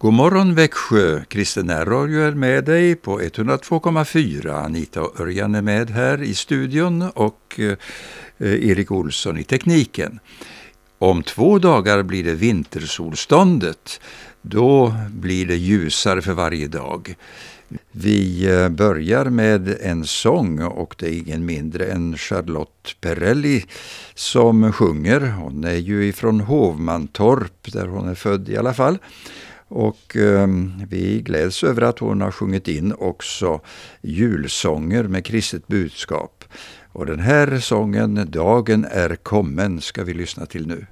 God morgon Växjö! Kristen Radio är med dig på 102,4. Anita och Örjan är med här i studion och eh, Erik Olsson i tekniken. Om två dagar blir det vintersolståndet. Då blir det ljusare för varje dag. Vi eh, börjar med en sång och det är ingen mindre än Charlotte Perrelli som sjunger. Hon är ju ifrån Hovmantorp där hon är född i alla fall. Och eh, vi gläds över att hon har sjungit in också julsånger med kristet budskap. Och den här sången, Dagen är kommen, ska vi lyssna till nu.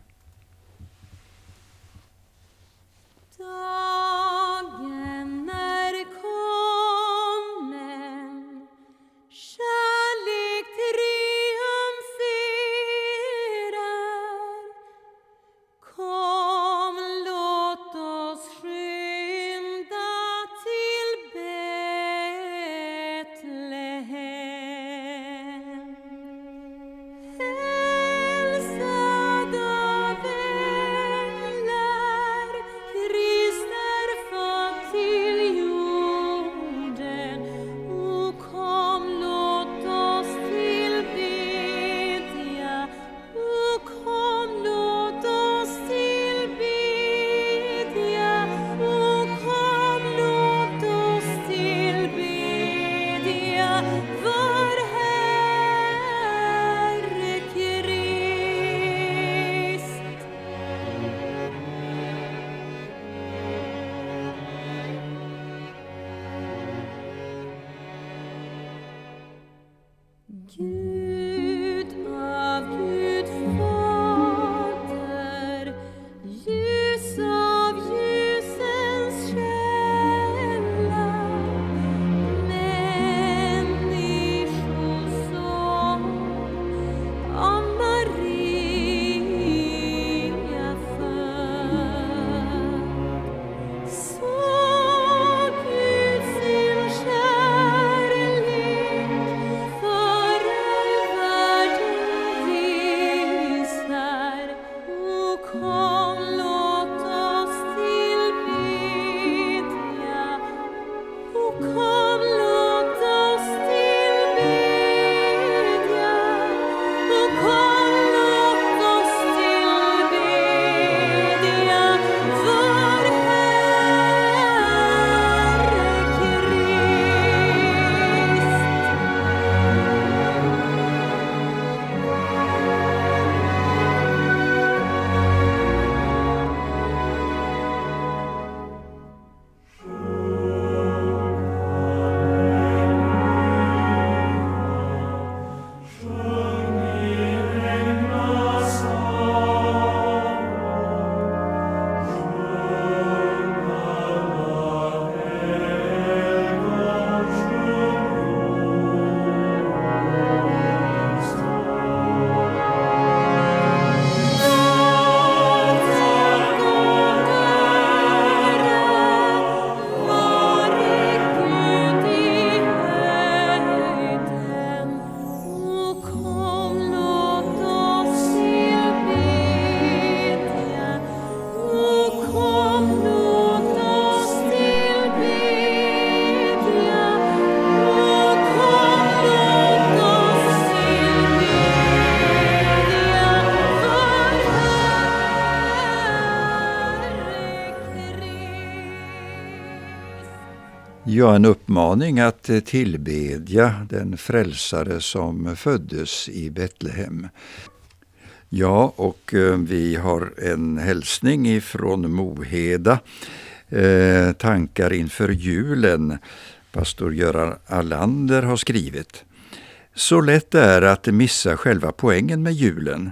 you. Jag en uppmaning att eh, tillbedja den frälsare som föddes i Betlehem. Ja, och eh, vi har en hälsning ifrån Moheda. Eh, tankar inför julen. Pastor Göran Allander har skrivit. Så lätt det är att missa själva poängen med julen.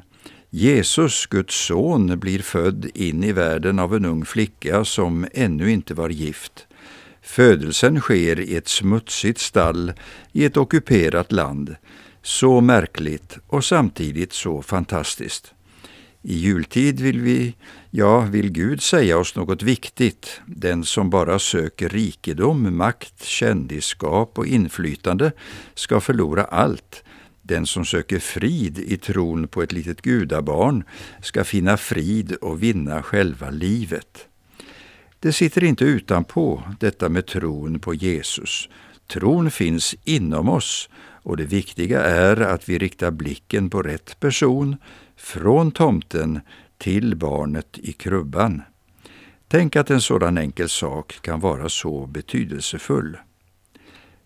Jesus, Guds son, blir född in i världen av en ung flicka som ännu inte var gift. Födelsen sker i ett smutsigt stall i ett ockuperat land. Så märkligt och samtidigt så fantastiskt. I jultid vill vi, ja, vill Gud säga oss något viktigt. Den som bara söker rikedom, makt, kändisskap och inflytande ska förlora allt. Den som söker frid i tron på ett litet gudabarn ska finna frid och vinna själva livet. Det sitter inte utanpå detta med tron på Jesus. Tron finns inom oss och det viktiga är att vi riktar blicken på rätt person, från tomten till barnet i krubban. Tänk att en sådan enkel sak kan vara så betydelsefull.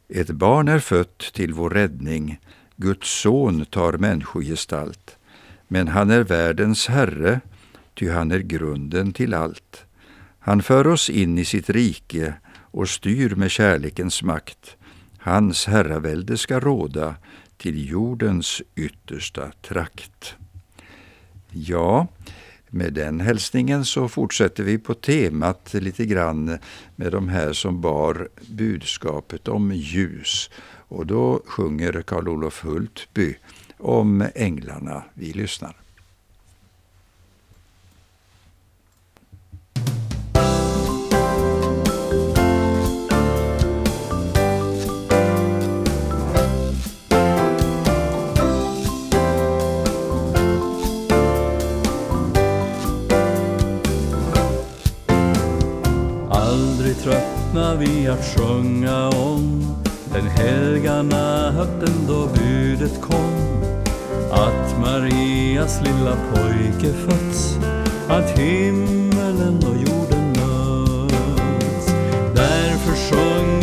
Ett barn är fött till vår räddning, Guds son tar människogestalt, men han är världens herre, ty han är grunden till allt. Han för oss in i sitt rike och styr med kärlekens makt. Hans herravälde ska råda till jordens yttersta trakt. Ja, med den hälsningen så fortsätter vi på temat lite grann med de här som bar budskapet om ljus. Och då sjunger Karl-Olof Hultby om änglarna. Vi lyssnar. Vi att sjunga om. Den helga natten då budet kom. Att Marias lilla pojke fötts. Att himmelen och jorden möts. Därför sjunger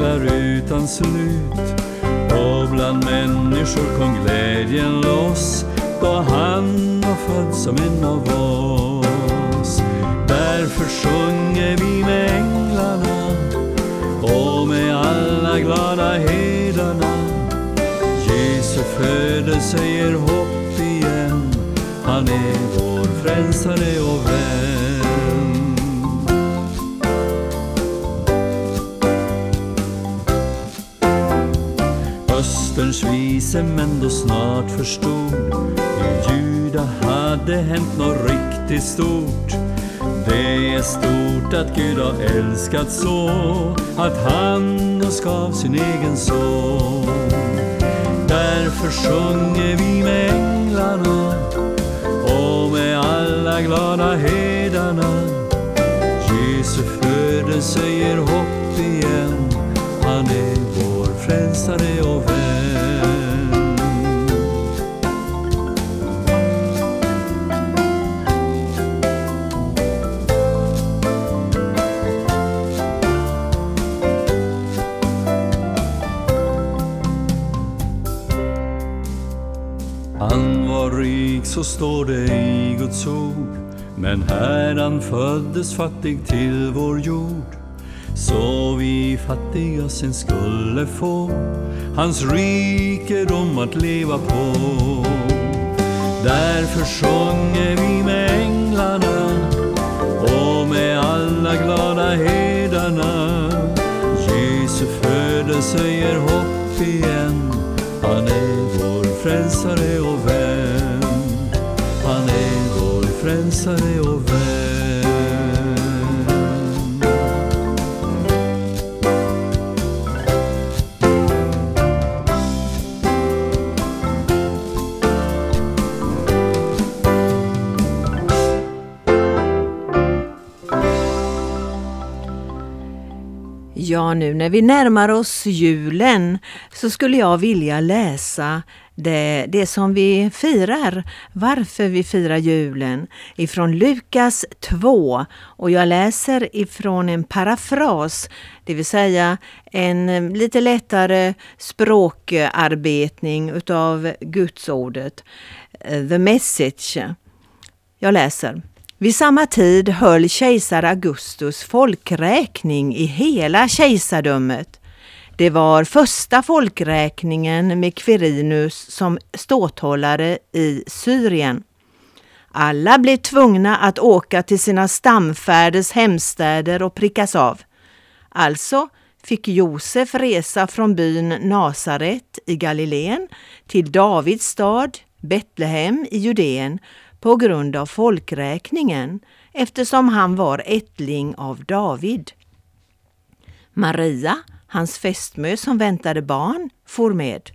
Guds utan slut och bland människor kom glädjen loss då han var född som en av oss. Därför sjunger vi med änglarna och med alla glada herdarna. Jesu födelse ger hopp igen, han är vår frälsare Österns vise män då snart förstod i Juda hade hänt något riktigt stort. Det är stort att Gud har älskat så att han oss gav sin egen son. Därför sjunger vi med änglarna och med alla glada herdarna. Jesu födelse ger hopp igen, han är vår frälsare och vän. Så står det i Guds ord. Men Herran föddes fattig till vår jord så vi fattiga sen skulle få hans rikedom att leva på. Därför sjunger vi med änglarna och med alla glada herdarna. Jesu födelse ger hopp igen, han är vår frälsare och dansare och vän. Ja, nu när vi närmar oss julen så skulle jag vilja läsa det, det som vi firar, varför vi firar julen, ifrån Lukas 2 och jag läser ifrån en parafras, det vill säga en eh, lite lättare språkarbetning utav Gudsordet, eh, the message. Jag läser. Vid samma tid höll kejsar Augustus folkräkning i hela kejsardömet. Det var första folkräkningen med Quirinus som ståthållare i Syrien. Alla blev tvungna att åka till sina stamfärders hemstäder och prickas av. Alltså fick Josef resa från byn Nasaret i Galileen till Davids stad Betlehem i Judeen på grund av folkräkningen eftersom han var ättling av David. Maria, hans fästmö som väntade barn, for med.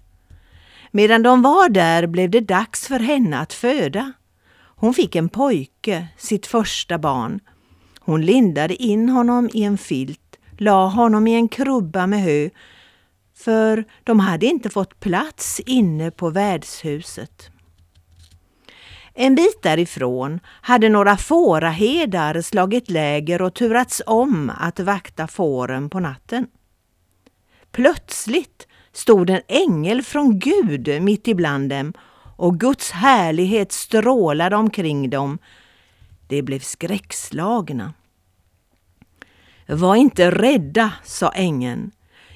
Medan de var där blev det dags för henne att föda. Hon fick en pojke, sitt första barn. Hon lindade in honom i en filt, la honom i en krubba med hö, för de hade inte fått plats inne på värdshuset. En bit därifrån hade några fåraherdar slagit läger och turats om att vakta fåren på natten. Plötsligt stod en ängel från Gud mitt ibland dem och Guds härlighet strålade omkring dem. De blev skräckslagna. Var inte rädda, sa ängeln.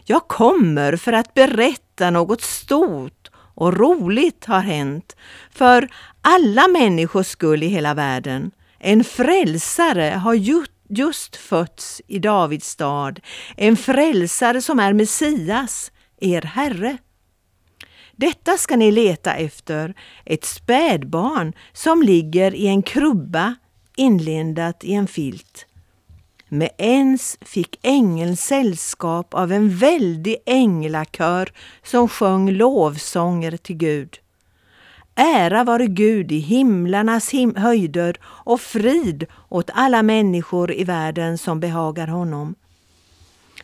Jag kommer för att berätta något stort och roligt har hänt för alla människors skull i hela världen. En frälsare har gjort just fötts i Davids stad, en frälsare som är Messias, er Herre. Detta ska ni leta efter, ett spädbarn som ligger i en krubba inlindat i en filt. Med ens fick ängeln sällskap av en väldig änglakör som sjöng lovsånger till Gud. Ära vare Gud i himlarnas him höjder och frid åt alla människor i världen som behagar honom.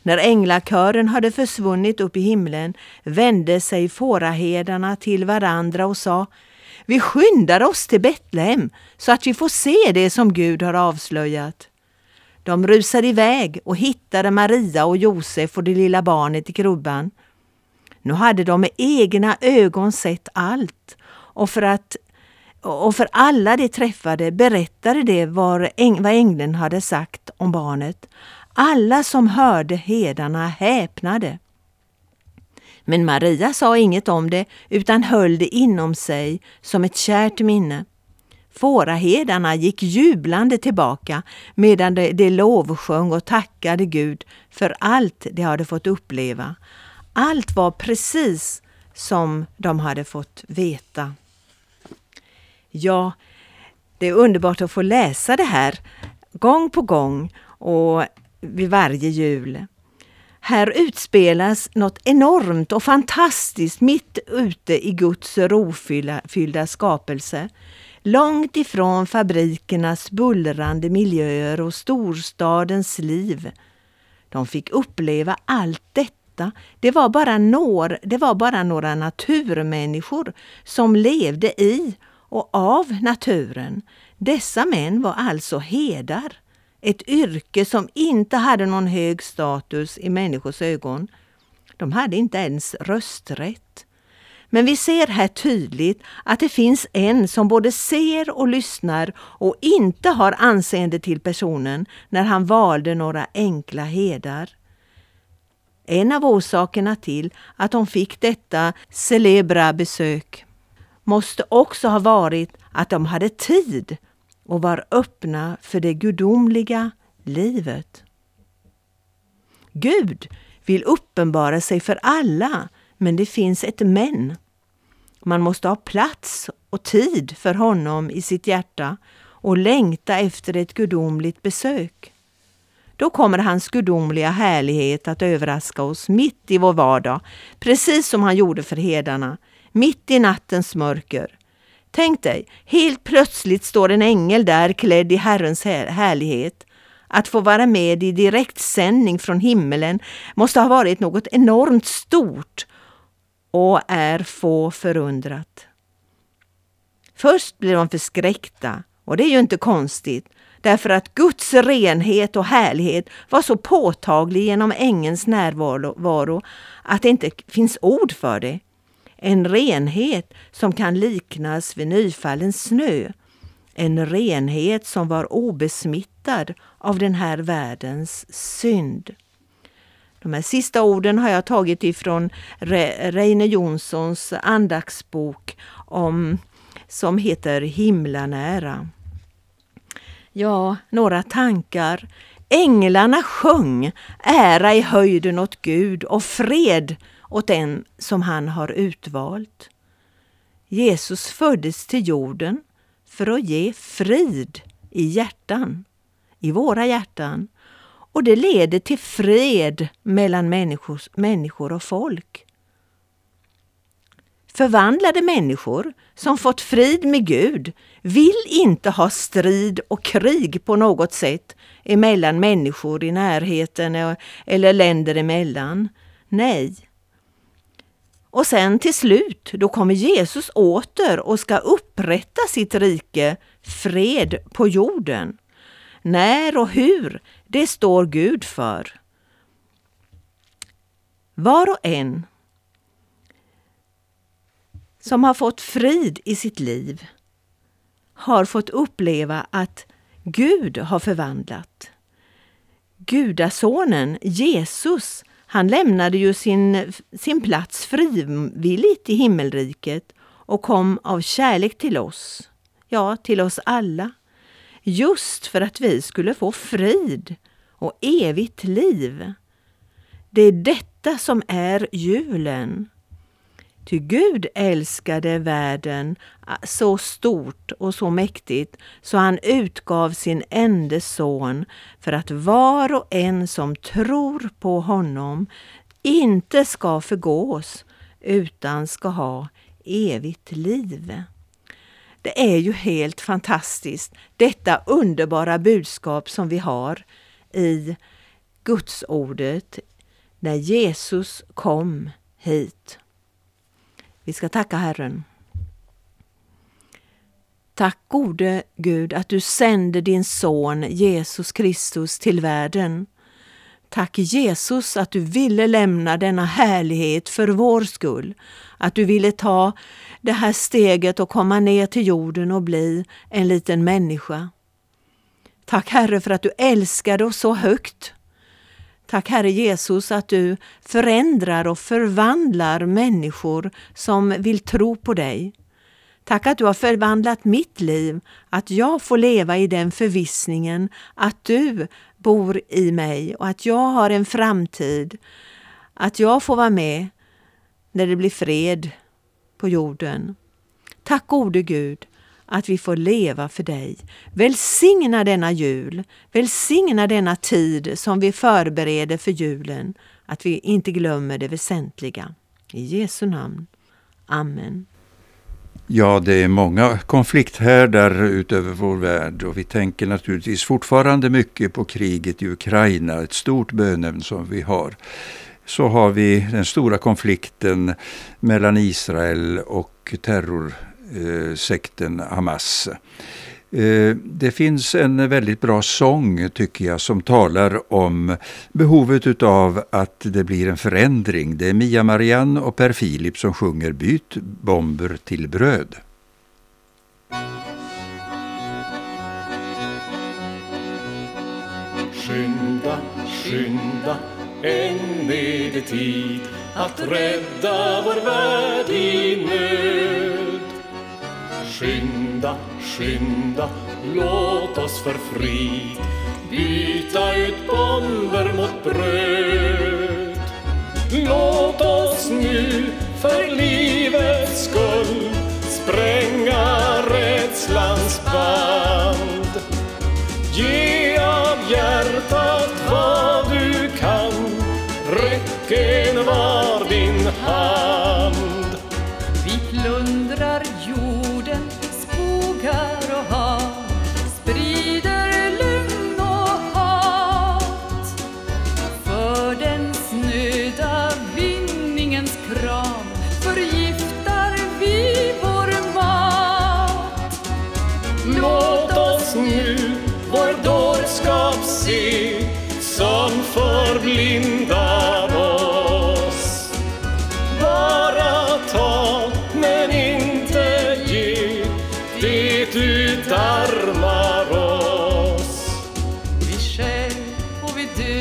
När änglakören hade försvunnit upp i himlen vände sig fåraherdarna till varandra och sa Vi skyndar oss till Betlehem så att vi får se det som Gud har avslöjat. De rusade iväg och hittade Maria och Josef och det lilla barnet i krubban. Nu hade de med egna ögon sett allt och för, att, och för alla de träffade berättade de vad ängeln hade sagt om barnet. Alla som hörde hedarna häpnade. Men Maria sa inget om det utan höll det inom sig som ett kärt minne. Fåraherdarna gick jublande tillbaka medan de, de lovsjöng och tackade Gud för allt de hade fått uppleva. Allt var precis som de hade fått veta. Ja, det är underbart att få läsa det här gång på gång och vid varje jul. Här utspelas något enormt och fantastiskt mitt ute i Guds rofyllda skapelse. Långt ifrån fabrikernas bullrande miljöer och storstadens liv. De fick uppleva allt detta. Det var bara några, det var bara några naturmänniskor som levde i och av naturen. Dessa män var alltså hedar. Ett yrke som inte hade någon hög status i människors ögon. De hade inte ens rösträtt. Men vi ser här tydligt att det finns en som både ser och lyssnar och inte har anseende till personen när han valde några enkla hedar. En av orsakerna till att de fick detta celebra besök måste också ha varit att de hade tid och var öppna för det gudomliga livet. Gud vill uppenbara sig för alla, men det finns ett men. Man måste ha plats och tid för honom i sitt hjärta och längta efter ett gudomligt besök. Då kommer hans gudomliga härlighet att överraska oss mitt i vår vardag, precis som han gjorde för hedarna, mitt i nattens mörker. Tänk dig, helt plötsligt står en ängel där klädd i Herrens härlighet. Att få vara med i direktsändning från himmelen måste ha varit något enormt stort och är få förundrat. Först blir de förskräckta och det är ju inte konstigt därför att Guds renhet och härlighet var så påtaglig genom ängens närvaro att det inte finns ord för det. En renhet som kan liknas vid nyfallen snö. En renhet som var obesmittad av den här världens synd. De här sista orden har jag tagit ifrån Reine Jonssons andaktsbok om, som heter Himlanära. Ja, några tankar. Änglarna sjöng ära i höjden åt Gud och fred åt den som han har utvalt. Jesus föddes till jorden för att ge frid i hjärtan, i våra hjärtan. Och det leder till fred mellan människor, människor och folk. Förvandlade människor som fått frid med Gud vill inte ha strid och krig på något sätt emellan människor i närheten e- eller länder emellan. Nej. Och sen till slut, då kommer Jesus åter och ska upprätta sitt rike, fred på jorden. När och hur, det står Gud för. Var och en som har fått frid i sitt liv har fått uppleva att Gud har förvandlat. Gudasonen Jesus, han lämnade ju sin, sin plats frivilligt i himmelriket och kom av kärlek till oss, ja, till oss alla. Just för att vi skulle få frid och evigt liv. Det är detta som är julen. Ty Gud älskade världen ah, så stort och så mäktigt så han utgav sin enda son för att var och en som tror på honom inte ska förgås utan ska ha evigt liv. Det är ju helt fantastiskt, detta underbara budskap som vi har i Gudsordet när Jesus kom hit. Vi ska tacka Herren. Tack gode Gud att du sände din son Jesus Kristus till världen. Tack Jesus att du ville lämna denna härlighet för vår skull. Att du ville ta det här steget och komma ner till jorden och bli en liten människa. Tack Herre för att du älskade oss så högt Tack Herre Jesus att du förändrar och förvandlar människor som vill tro på dig. Tack att du har förvandlat mitt liv, att jag får leva i den förvissningen att du bor i mig och att jag har en framtid. Att jag får vara med när det blir fred på jorden. Tack gode Gud att vi får leva för dig. Välsigna denna jul, välsigna denna tid som vi förbereder för julen, att vi inte glömmer det väsentliga. I Jesu namn. Amen. Ja, det är många konflikthärdar utöver vår värld och vi tänker naturligtvis fortfarande mycket på kriget i Ukraina, ett stort bönämne som vi har. Så har vi den stora konflikten mellan Israel och terror Eh, sekten Hamas. Eh, det finns en väldigt bra sång tycker jag som talar om behovet av att det blir en förändring. Det är Mia Marianne och Per Filip som sjunger Byt bomber till bröd. Skynda, skynda, än är det tid att rädda vår värld i nöd. Skynda, skynda, låt oss för frid byta ut bomber mot bröd. Låt oss nu för liv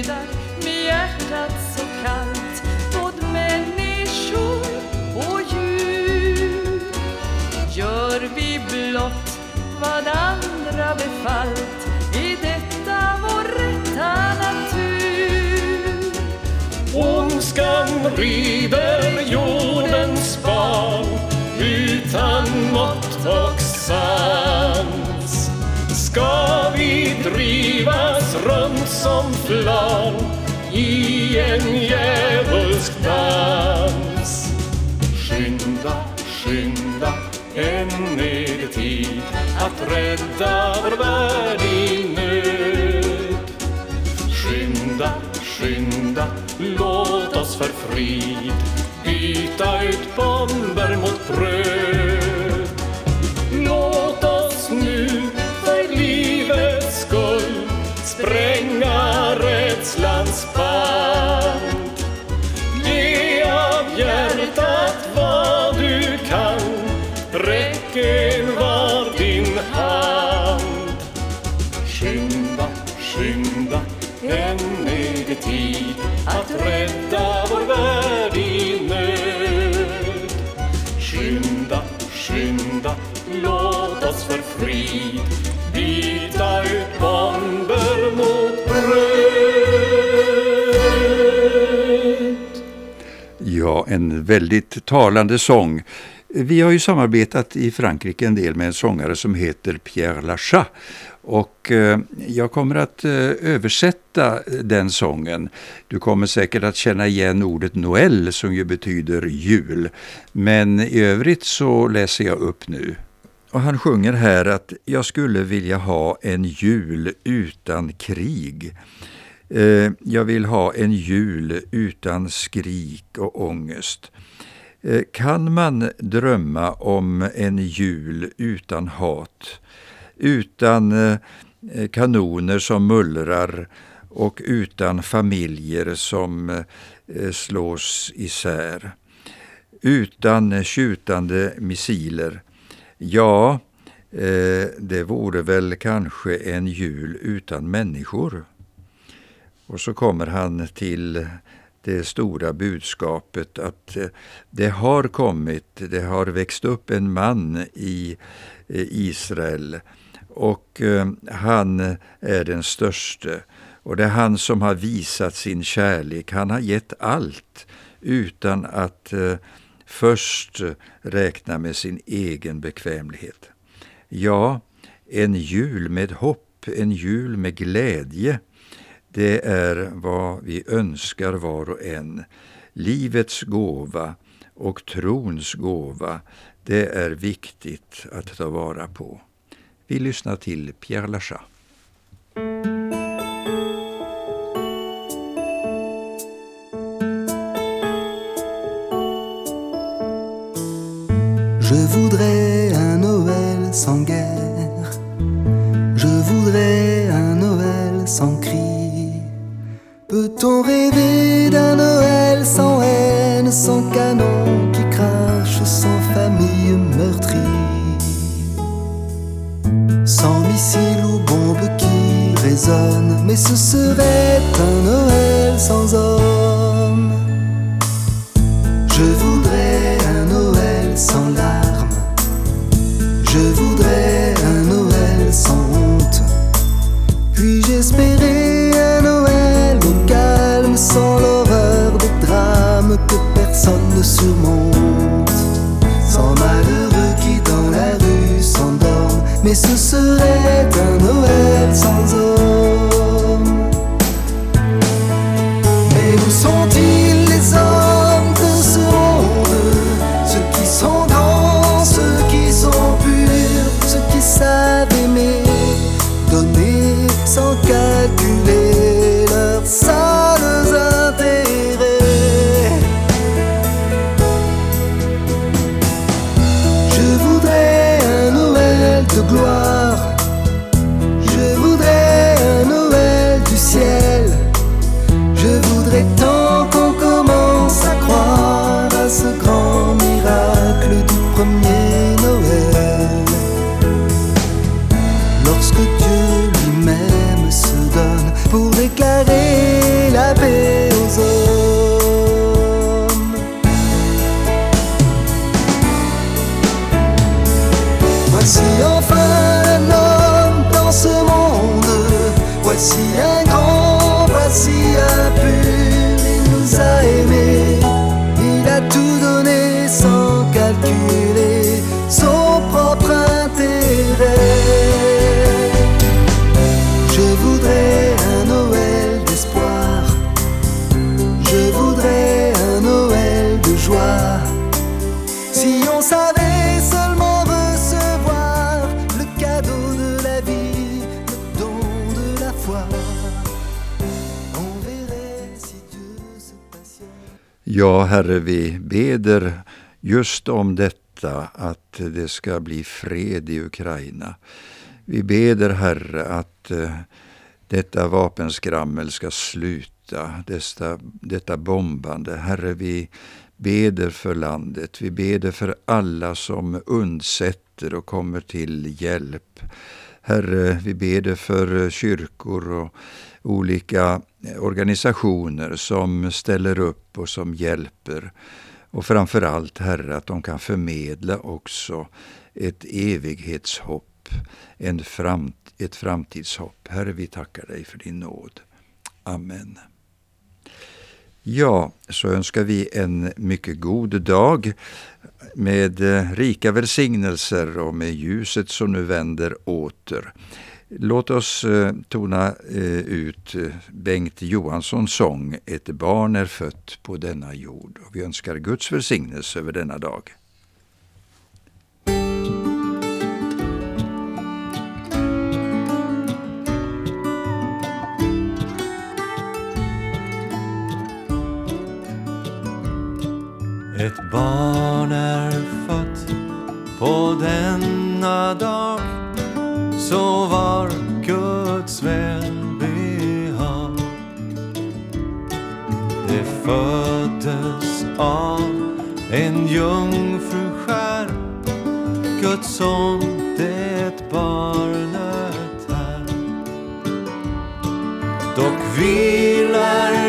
ledar med hjärtat så kallt både människor och djur. Gör vi blott vad andra befallt i detta vår rätta natur. Ondskan rider jordens barn utan mått och sann runt som flan i en djävulsk dans. Skynda, skynda, än är det tid att rädda vår värld i nöd. Skynda, skynda, låt oss för frid byta ut bomber mot bröd. Låt oss nu En väldigt talande sång. Vi har ju samarbetat i Frankrike en del med en sångare som heter Pierre Lachat. Och eh, jag kommer att eh, översätta eh, den sången. Du kommer säkert att känna igen ordet Noël som ju betyder jul. Men i övrigt så läser jag upp nu. Och han sjunger här att jag skulle vilja ha en jul utan krig. Eh, jag vill ha en jul utan skrik och ångest. Eh, kan man drömma om en jul utan hat? Utan eh, eh kanoner som mullrar och utan familjer som eh, slås isär. Utan tjutande missiler. Ja, eh, det vore väl kanske en jul utan människor. Och så kommer han till det stora budskapet att eh, det har kommit, det har växt upp en man i eh, Israel och eh, han är den störste. Och det är han som har visat sin kärlek. Han har gett allt utan att först räkna med sin egen bekvämlighet. Ja, en jul med hopp, en jul med glädje, det är vad vi önskar var och en. Livets gåva och trons gåva, det är viktigt att ta vara på. Vi lyssnar till Pierre Lachat. Ja, Herre, vi beder just om detta, att det ska bli fred i Ukraina. Vi beder, Herre, att eh, detta vapenskrammel ska sluta, detta, detta bombande. Herre, vi beder för landet. Vi beder för alla som undsätter och kommer till hjälp. Herre, vi beder för eh, kyrkor och olika organisationer som ställer upp och som hjälper. Och framför allt, Herre, att de kan förmedla också ett evighetshopp, en framt, ett framtidshopp. Herre, vi tackar dig för din nåd. Amen. Ja, så önskar vi en mycket god dag med eh, rika välsignelser och med ljuset som nu vänder åter. Låt oss eh, tona eh, ut eh, Bengt Johanssons sång Ett barn är fött på denna jord. Och vi önskar Guds välsignelse över denna dag. Ett barn är fött på denna dag så var Guds välbehag. Det föddes av en jungfru skär Guds son, det barnet här. Dock vilar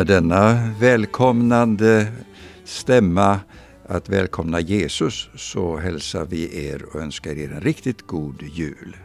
med denna välkomnande stämma att välkomna Jesus så hälsar vi er och önskar er en riktigt god jul.